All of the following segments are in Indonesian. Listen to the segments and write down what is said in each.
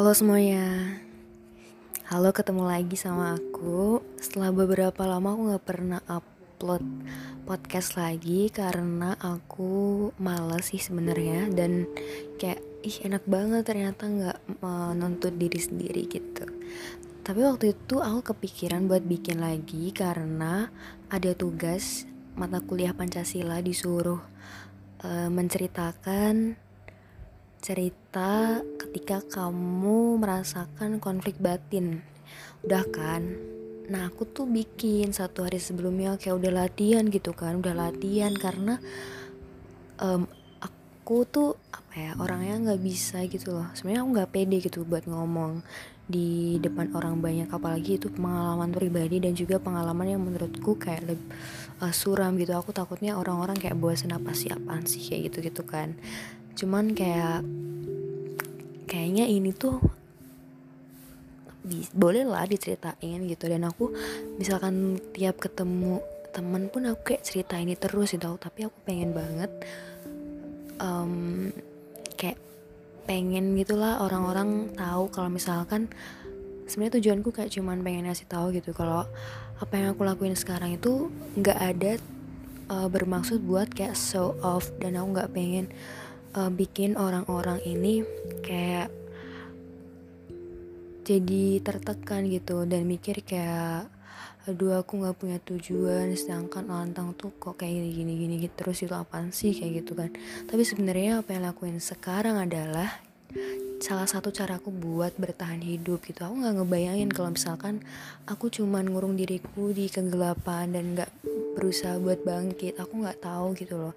Halo semuanya. Halo ketemu lagi sama aku. Setelah beberapa lama aku gak pernah upload podcast lagi Karena aku males sih sebenarnya Dan kayak ih enak banget ternyata gak menuntut diri sendiri gitu. Tapi waktu itu aku kepikiran buat bikin lagi Karena ada tugas mata kuliah Pancasila disuruh uh, menceritakan cerita ketika kamu merasakan konflik batin. Udah kan? Nah aku tuh bikin satu hari sebelumnya kayak udah latihan gitu kan udah latihan karena um, aku tuh apa ya orangnya nggak bisa gitu loh. Sebenarnya aku nggak pede gitu buat ngomong di depan orang banyak apalagi itu pengalaman pribadi dan juga pengalaman yang menurutku kayak lebih uh, suram gitu. Aku takutnya orang-orang kayak bosan apa sih apaan sih kayak gitu gitu kan cuman kayak kayaknya ini tuh boleh lah diceritain gitu. Dan aku misalkan tiap ketemu temen pun aku kayak cerita ini terus gitu. Tapi aku pengen banget um, kayak pengen gitulah orang-orang tahu kalau misalkan sebenarnya tujuanku kayak cuman pengen ngasih tahu gitu. Kalau apa yang aku lakuin sekarang itu nggak ada uh, bermaksud buat kayak show off. Dan aku nggak pengen uh, bikin orang-orang ini kayak jadi tertekan gitu dan mikir kayak aduh aku nggak punya tujuan sedangkan lantang tuh kok kayak gini gini gini gitu terus itu apaan sih? Kayak gitu kan. Tapi sebenarnya apa yang lakuin sekarang adalah salah satu caraku buat bertahan hidup gitu. Aku nggak ngebayangin kalau misalkan aku cuman ngurung diriku di kegelapan dan nggak berusaha buat bangkit. Aku nggak tahu gitu loh.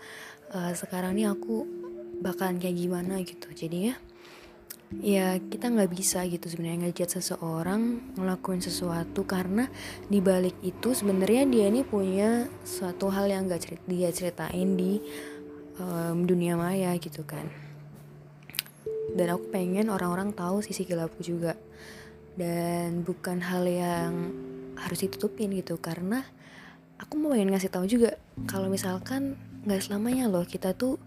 Uh, sekarang nih aku bakalan kayak gimana gitu. Jadi ya ya kita nggak bisa gitu sebenarnya ngejat seseorang ngelakuin sesuatu karena dibalik itu sebenarnya dia ini punya suatu hal yang nggak cerit dia ceritain di um, dunia maya gitu kan. Dan aku pengen orang-orang tahu sisi gelapku juga. Dan bukan hal yang harus ditutupin gitu karena aku mau pengen ngasih tahu juga kalau misalkan nggak selamanya loh kita tuh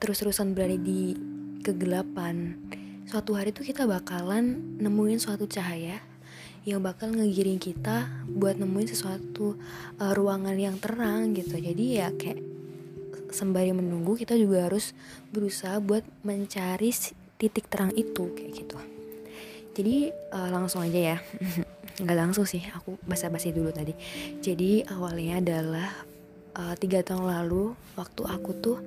terus-terusan berada di kegelapan suatu hari tuh kita bakalan nemuin suatu cahaya yang bakal ngegiring kita buat nemuin sesuatu uh, ruangan yang terang gitu. Jadi ya kayak sembari menunggu kita juga harus berusaha buat mencari titik terang itu kayak gitu. Jadi uh, langsung aja ya. Nggak langsung sih aku basa-basi dulu tadi. Jadi awalnya adalah uh, tiga tahun lalu waktu aku tuh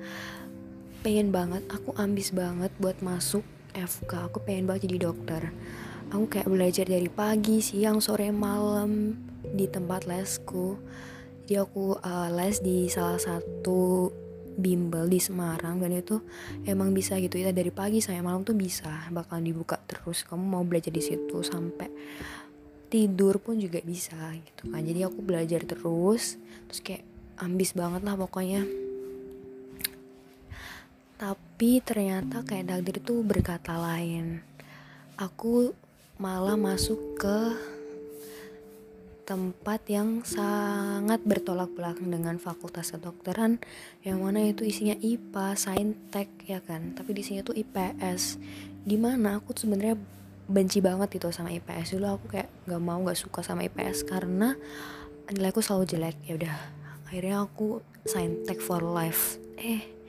pengen banget aku ambis banget buat masuk FK aku pengen banget jadi dokter. Aku kayak belajar dari pagi siang sore malam di tempat lesku. Jadi aku uh, les di salah satu bimbel di Semarang dan itu emang bisa gitu ya. Dari pagi sampai malam tuh bisa bakal dibuka terus. Kamu mau belajar di situ sampai tidur pun juga bisa gitu kan. Jadi aku belajar terus terus kayak ambis banget lah pokoknya tapi ternyata kayak takdir itu berkata lain. Aku malah masuk ke tempat yang sangat bertolak belakang dengan fakultas kedokteran yang mana itu isinya IPA, saintek ya kan? Tapi di sini tuh IPS di mana aku sebenarnya benci banget itu sama IPS dulu aku kayak gak mau gak suka sama IPS karena nilaiku selalu jelek. Ya udah akhirnya aku saintek for life. Eh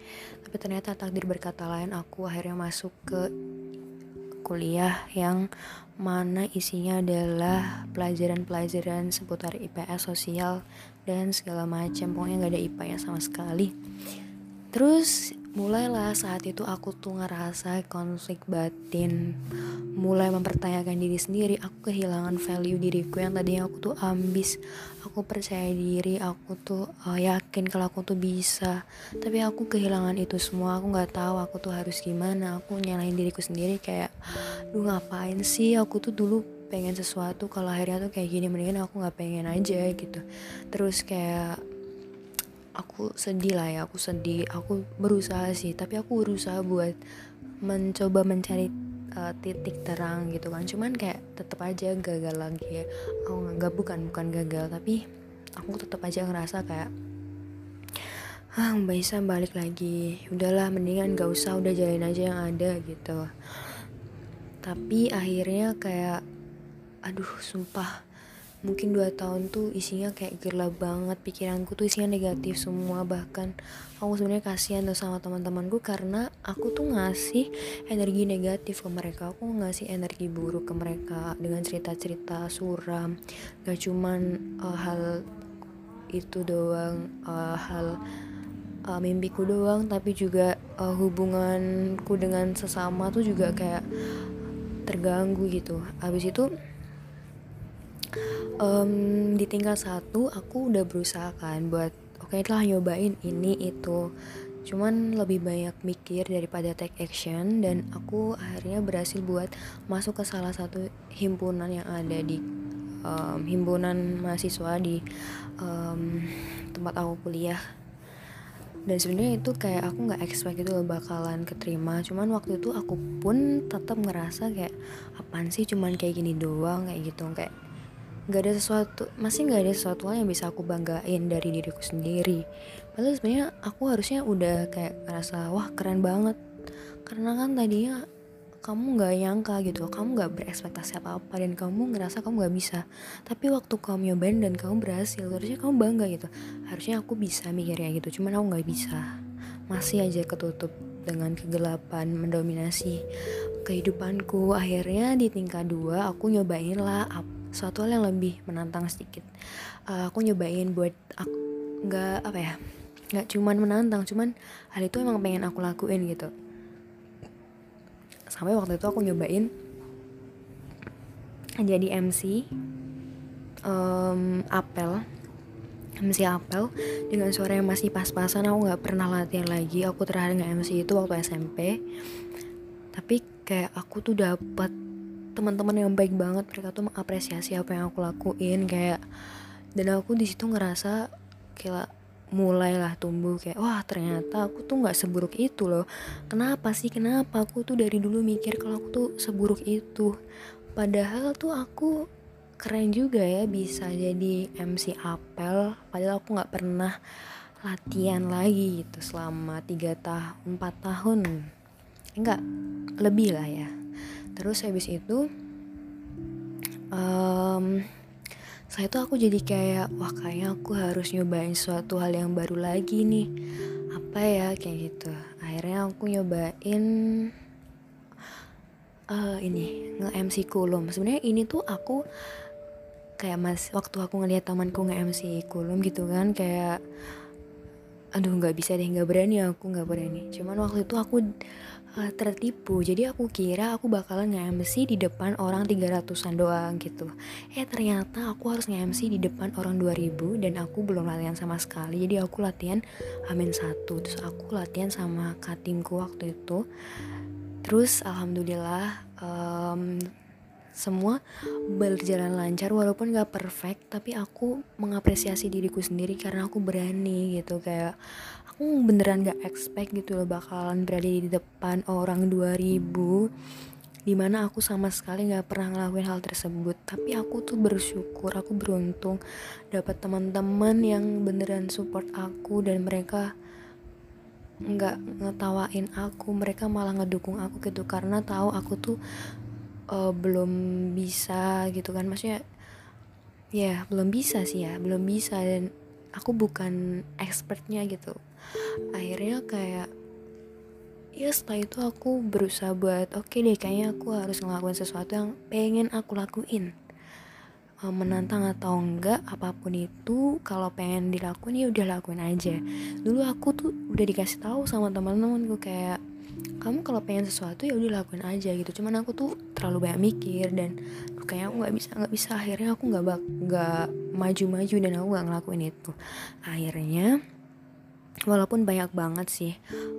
tapi ternyata takdir berkata lain aku akhirnya masuk ke kuliah yang mana isinya adalah pelajaran-pelajaran seputar IPS sosial dan segala macam. Pokoknya nggak ada IPA ya sama sekali. Terus mulailah saat itu aku tuh ngerasa konflik batin. Mulai mempertanyakan diri sendiri aku kehilangan value diriku yang tadinya aku tuh ambis. Aku percaya diri aku tuh uh, yakin kalau aku tuh bisa. Tapi aku kehilangan itu semua aku nggak tahu aku tuh harus gimana. Aku nyalain diriku sendiri kayak lu ngapain sih? Aku tuh dulu pengen sesuatu kalau akhirnya tuh kayak gini mendingan aku nggak pengen aja gitu. Terus kayak aku sedih lah ya aku sedih. Aku berusaha sih tapi aku berusaha buat mencoba mencari uh, titik terang gitu kan. Cuman kayak tetap aja gagal lagi ya. Aku nggak bukan bukan gagal tapi aku tetap aja ngerasa kayak ah mbak balik lagi. Udahlah mendingan gak usah udah jalanin aja yang ada gitu. Tapi akhirnya kayak aduh sumpah mungkin dua tahun tuh isinya kayak gelap banget pikiranku tuh isinya negatif semua. Bahkan aku sebenarnya kasihan tuh sama teman-temanku karena aku tuh ngasih energi negatif ke mereka. Aku ngasih energi buruk ke mereka dengan cerita-cerita suram. Gak cuman uh, hal itu doang uh, hal uh, mimpiku doang tapi juga uh, hubunganku dengan sesama tuh juga kayak terganggu gitu. Habis itu um, di tingkat satu aku udah berusaha kan buat oke okay lah nyobain ini itu. Cuman lebih banyak mikir daripada take action dan aku akhirnya berhasil buat masuk ke salah satu himpunan yang ada di um, himpunan mahasiswa di um, tempat aku kuliah. Dan sebenarnya itu kayak aku nggak expect itu bakalan keterima. Cuman waktu itu aku pun tetap ngerasa kayak apaan sih cuman kayak gini doang kayak gitu. Kayak nggak ada sesuatu masih nggak ada sesuatu yang bisa aku banggain dari diriku sendiri. Padahal sebenarnya aku harusnya udah kayak ngerasa wah keren banget. Karena kan tadinya kamu nggak nyangka gitu kamu nggak berekspektasi apa apa dan kamu ngerasa kamu nggak bisa. Tapi waktu kamu nyobain dan kamu berhasil harusnya kamu bangga gitu. Harusnya aku bisa mikirnya gitu cuman aku nggak bisa. Masih aja ketutup dengan kegelapan mendominasi kehidupanku. Akhirnya di tingkat dua aku nyobain lah suatu hal yang lebih menantang sedikit. Uh, aku nyobain buat aku nggak apa ya nggak cuman menantang cuman hal itu emang pengen aku lakuin gitu. Sampai waktu itu aku nyobain jadi MC um, apel MC apel dengan suara yang masih pas-pasan aku nggak pernah latihan lagi. Aku terakhir nge MC itu waktu SMP tapi kayak aku tuh dapat teman-teman yang baik banget mereka tuh mengapresiasi apa yang aku lakuin kayak dan aku di situ ngerasa kayak mulailah tumbuh kayak wah ternyata aku tuh nggak seburuk itu loh. Kenapa sih? Kenapa aku tuh dari dulu mikir kalau aku tuh seburuk itu? Padahal tuh aku keren juga ya bisa jadi MC apel padahal aku nggak pernah latihan lagi gitu selama tiga tahun empat tahun. Enggak lebih lah ya terus habis itu um, saya itu aku jadi kayak wah kayaknya aku harus nyobain suatu hal yang baru lagi nih. Apa ya kayak gitu. Akhirnya aku nyobain uh, ini nge MC kulum. Sebenarnya ini tuh aku kayak mas waktu aku ngeliat temanku nge MC kulum gitu kan kayak aduh nggak bisa deh nggak berani aku nggak berani. Cuman waktu itu aku uh, tertipu. Jadi aku kira aku bakalan nge-MC di depan orang 300an doang gitu. Eh ternyata aku harus nge-MC di depan orang 2000 dan aku belum latihan sama sekali. Jadi aku latihan amin satu. Terus aku latihan sama katimku waktu itu. Terus alhamdulillah um, semua berjalan lancar walaupun gak perfect tapi aku mengapresiasi diriku sendiri karena aku berani gitu. Kayak aku beneran gak expect gitu loh bakalan berada di depan orang 2000 di mana aku sama sekali gak pernah ngelakuin hal tersebut. Tapi aku tuh bersyukur aku beruntung dapat teman-teman yang beneran support aku dan mereka nggak ngetawain aku mereka malah ngedukung aku gitu. Karena tahu aku tuh uh, belum bisa gitu kan. Maksudnya ya belum bisa sih ya belum bisa. Dan aku bukan expertnya gitu akhirnya kayak ya setelah itu aku berusaha buat oke okay deh kayaknya aku harus ngelakuin sesuatu yang pengen aku lakuin. Eh, menantang atau enggak apa pun itu kalau pengen dilakuin ya udah lakuin aja. Dulu aku tuh udah dikasih tahu sama teman-temanku kayak kamu kalau pengen sesuatu ya udah lakuin aja gitu. Cuman aku tuh terlalu banyak mikir dan kayaknya aku nggak bisa nggak bisa. Akhirnya aku nggak nggak maju-maju dan aku nggak ngelakuin itu. Akhirnya walaupun banyak banget sih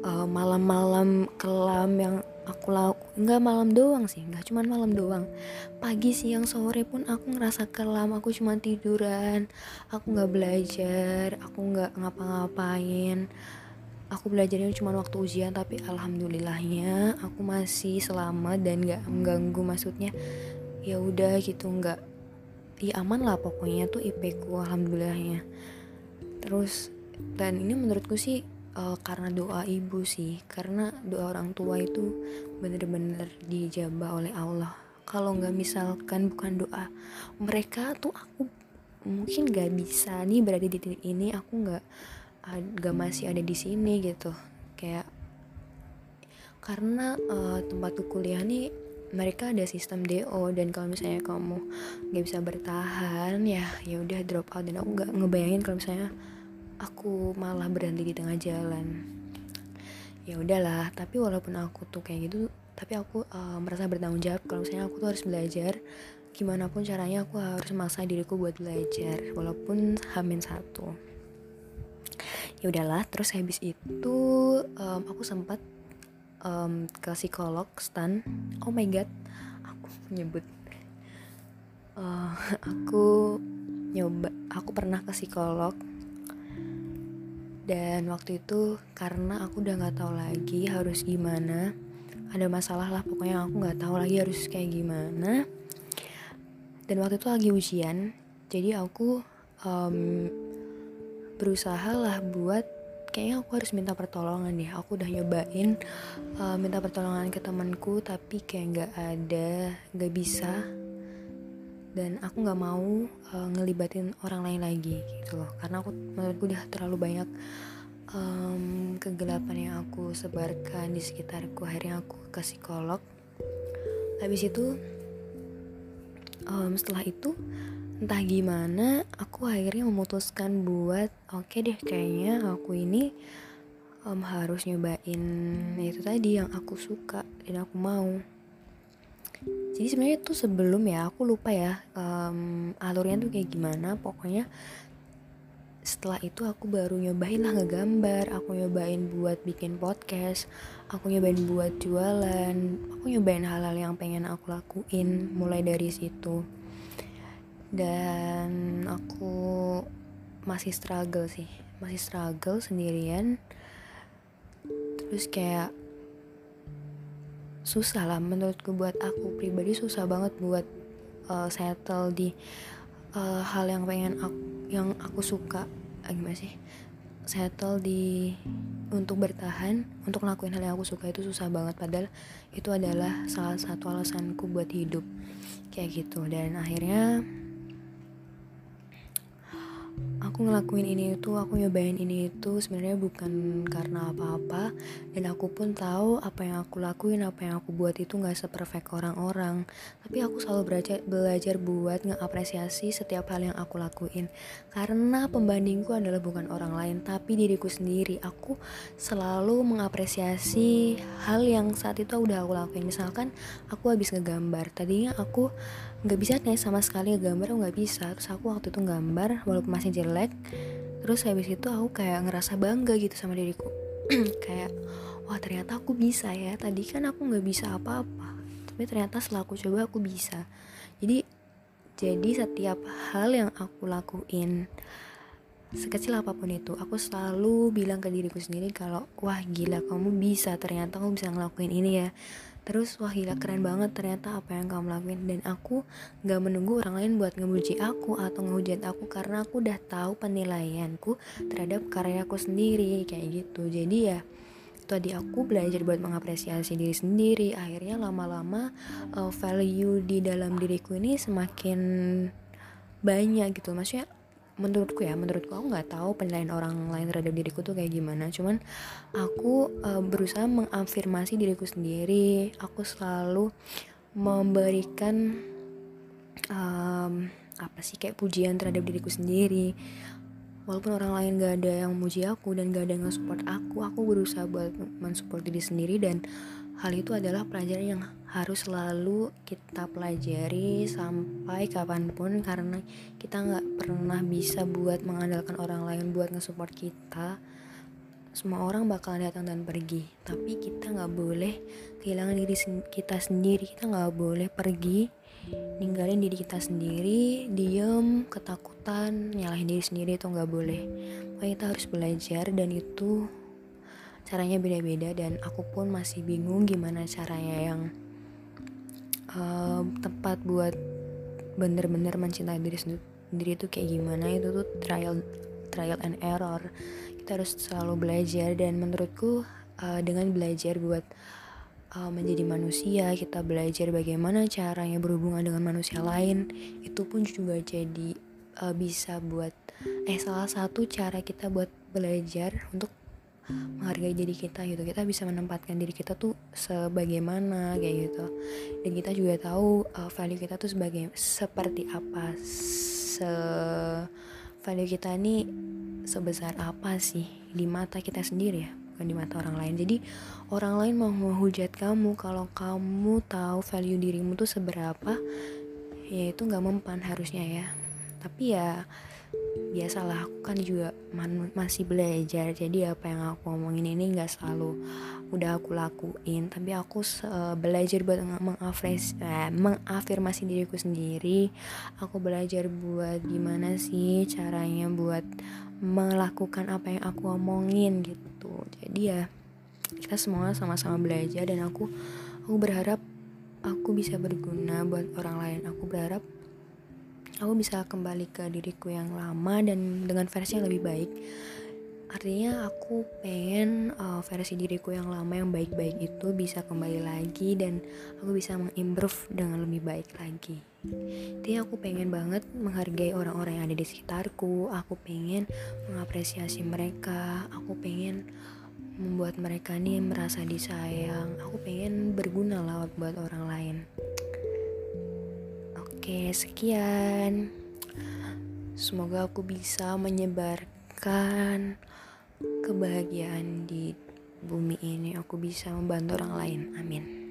eh, malam-malam kelam yang aku laku nggak malam doang sih nggak cuma malam doang. Pagi siang sore pun aku ngerasa kelam aku cuma tiduran aku nggak belajar aku nggak ngapa-ngapain. Aku belajarnya cuma waktu ujian tapi alhamdulillahnya aku masih selamat dan nggak mengganggu maksudnya ya udah gitu nggak ya aman lah pokoknya tuh IP ku alhamdulillahnya. Terus dan ini menurutku sih uh, karena doa ibu sih. Karena doa orang tua itu bener-bener dijabah oleh Allah. Kalau nggak misalkan bukan doa mereka tuh aku mungkin nggak bisa nih berada di titik ini. Aku nggak nggak masih ada di sini gitu. Kayak karena uh, tempatku kuliah nih mereka ada sistem DO dan kalau misalnya kamu nggak bisa bertahan ya ya udah drop out. Dan aku nggak ngebayangin kalau misalnya aku malah berhenti di tengah jalan. Ya udahlah tapi walaupun aku tuh kayak gitu tapi aku uh, merasa bertanggung jawab kalau misalnya aku tuh harus belajar gimana pun caranya aku harus memaksa diriku buat belajar walaupun hamin satu. Ya udahlah terus habis itu um, aku sempat um, ke psikolog stan. Oh my god aku nyebut. Uh, aku nyoba aku pernah ke psikolog dan waktu itu karena aku udah nggak tahu lagi harus gimana ada masalah lah pokoknya aku nggak tahu lagi harus kayak gimana. Dan waktu itu lagi ujian jadi aku um, berusaha lah buat kayaknya aku harus minta pertolongan deh. Aku udah nyobain uh, minta pertolongan ke temanku tapi kayak nggak ada nggak bisa dan aku nggak mau uh, ngelibatin orang lain lagi gitu loh. Karena aku menurutku udah terlalu banyak um, kegelapan yang aku sebarkan di sekitarku. Akhirnya aku ke psikolog. Habis itu um, setelah itu entah gimana aku akhirnya memutuskan buat oke okay deh kayaknya aku ini um, harus nyobain itu tadi yang aku suka dan aku mau jadi sebenarnya tuh sebelum ya aku lupa ya um, alurnya tuh kayak gimana. Pokoknya setelah itu aku baru nyobain lah ngegambar aku nyobain buat bikin podcast aku nyobain buat jualan aku nyobain hal-hal yang pengen aku lakuin mulai dari situ. Dan aku masih struggle sih masih struggle sendirian. Terus kayak susah lah. Menurutku buat aku pribadi susah banget buat uh, settle di uh, hal yang pengen aku yang aku suka. Uh, gimana sih? Settle di untuk bertahan untuk ngelakuin hal yang aku suka itu susah banget. Padahal itu adalah salah satu alasanku buat hidup. Kayak gitu. Dan akhirnya aku ngelakuin ini itu aku nyobain ini itu sebenarnya bukan karena apa-apa. Dan aku pun tahu apa yang aku lakuin apa yang aku buat itu nggak seperfect orang-orang. Tapi aku selalu belajar belajar buat ngeapresiasi setiap hal yang aku lakuin. Karena pembandingku adalah bukan orang lain tapi diriku sendiri. Aku selalu mengapresiasi hal yang saat itu udah aku lakuin. Misalkan aku habis ngegambar tadinya aku nggak bisa nih sama sekali gambar nggak bisa. Terus aku waktu itu gambar walaupun masih jelek terus habis itu aku kayak ngerasa bangga gitu sama diriku. Kayak wah ternyata aku bisa ya. Tadi kan aku nggak bisa apa-apa. Tapi ternyata setelah aku coba aku bisa. Jadi jadi setiap hal yang aku lakuin sekecil apa pun itu aku selalu bilang ke diriku sendiri kalau wah gila kamu bisa. Ternyata kamu bisa ngelakuin ini ya terus wah gila keren banget ternyata apa yang kamu lakuin. Dan aku gak menunggu orang lain buat ngemuji aku atau ngehujat aku karena aku udah tahu penilaianku terhadap karyaku sendiri kayak gitu. Jadi ya tadi aku belajar buat mengapresiasi diri sendiri. Akhirnya lama-lama uh, value di dalam diriku ini semakin banyak gitu. Maksudnya menurutku ya menurutku aku nggak tahu penilaian orang lain terhadap diriku tuh kayak gimana. Cuman aku uh, berusaha mengafirmasi diriku sendiri. Aku selalu memberikan um, apa sih kayak pujian terhadap diriku sendiri walaupun orang lain gak ada yang memuji aku dan gak ada yang support aku aku berusaha buat mensupport diri sendiri dan hal itu adalah pelajaran yang harus selalu kita pelajari sampai kapan pun karena kita nggak pernah bisa buat mengandalkan orang lain buat nge-support kita. Semua orang bakal datang dan pergi tapi kita nggak boleh kehilangan diri kita sendiri. Kita nggak boleh pergi ninggalin diri kita sendiri diem ketakutan nyalahin diri sendiri itu nggak boleh. Makanya kita harus belajar dan itu caranya beda-beda dan aku pun masih bingung gimana caranya yang uh, tepat buat bener-bener mencintai diri sendiri itu kayak gimana. Itu tuh trial trial and error. Kita harus selalu belajar dan menurutku uh, dengan belajar buat uh, menjadi manusia kita belajar bagaimana caranya berhubungan dengan manusia lain itu pun juga jadi uh, bisa buat eh salah satu cara kita buat belajar untuk menghargai diri kita gitu. Kita bisa menempatkan diri kita tuh sebagaimana kayak gitu. Dan kita juga tahu uh, value kita tuh sebagai seperti apa se value kita ini sebesar apa sih di mata kita sendiri ya bukan di mata orang lain. Jadi orang lain mau menghujat kamu kalau kamu tahu value dirimu tuh seberapa ya itu nggak mempan harusnya ya. Tapi ya biasalah. Aku kan juga masih belajar. Jadi apa yang aku ngomongin ini nggak selalu udah aku lakuin tapi aku uh, belajar buat mengafres eh, mengafirmasi diriku sendiri. Aku belajar buat gimana sih caranya buat melakukan apa yang aku omongin gitu. Jadi ya kita semua sama-sama belajar dan aku aku berharap aku bisa berguna buat orang lain. Aku berharap aku bisa kembali ke diriku yang lama dan dengan versi yang lebih baik artinya aku pengen uh, versi diriku yang lama yang baik-baik itu bisa kembali lagi dan aku bisa mengimprove dengan lebih baik lagi jadi aku pengen banget menghargai orang-orang yang ada di sekitarku aku pengen mengapresiasi mereka aku pengen membuat mereka nih merasa disayang aku pengen berguna lah buat orang lain Oke, sekian. Semoga aku bisa menyebarkan kebahagiaan di bumi ini. Aku bisa membantu orang lain. Amin.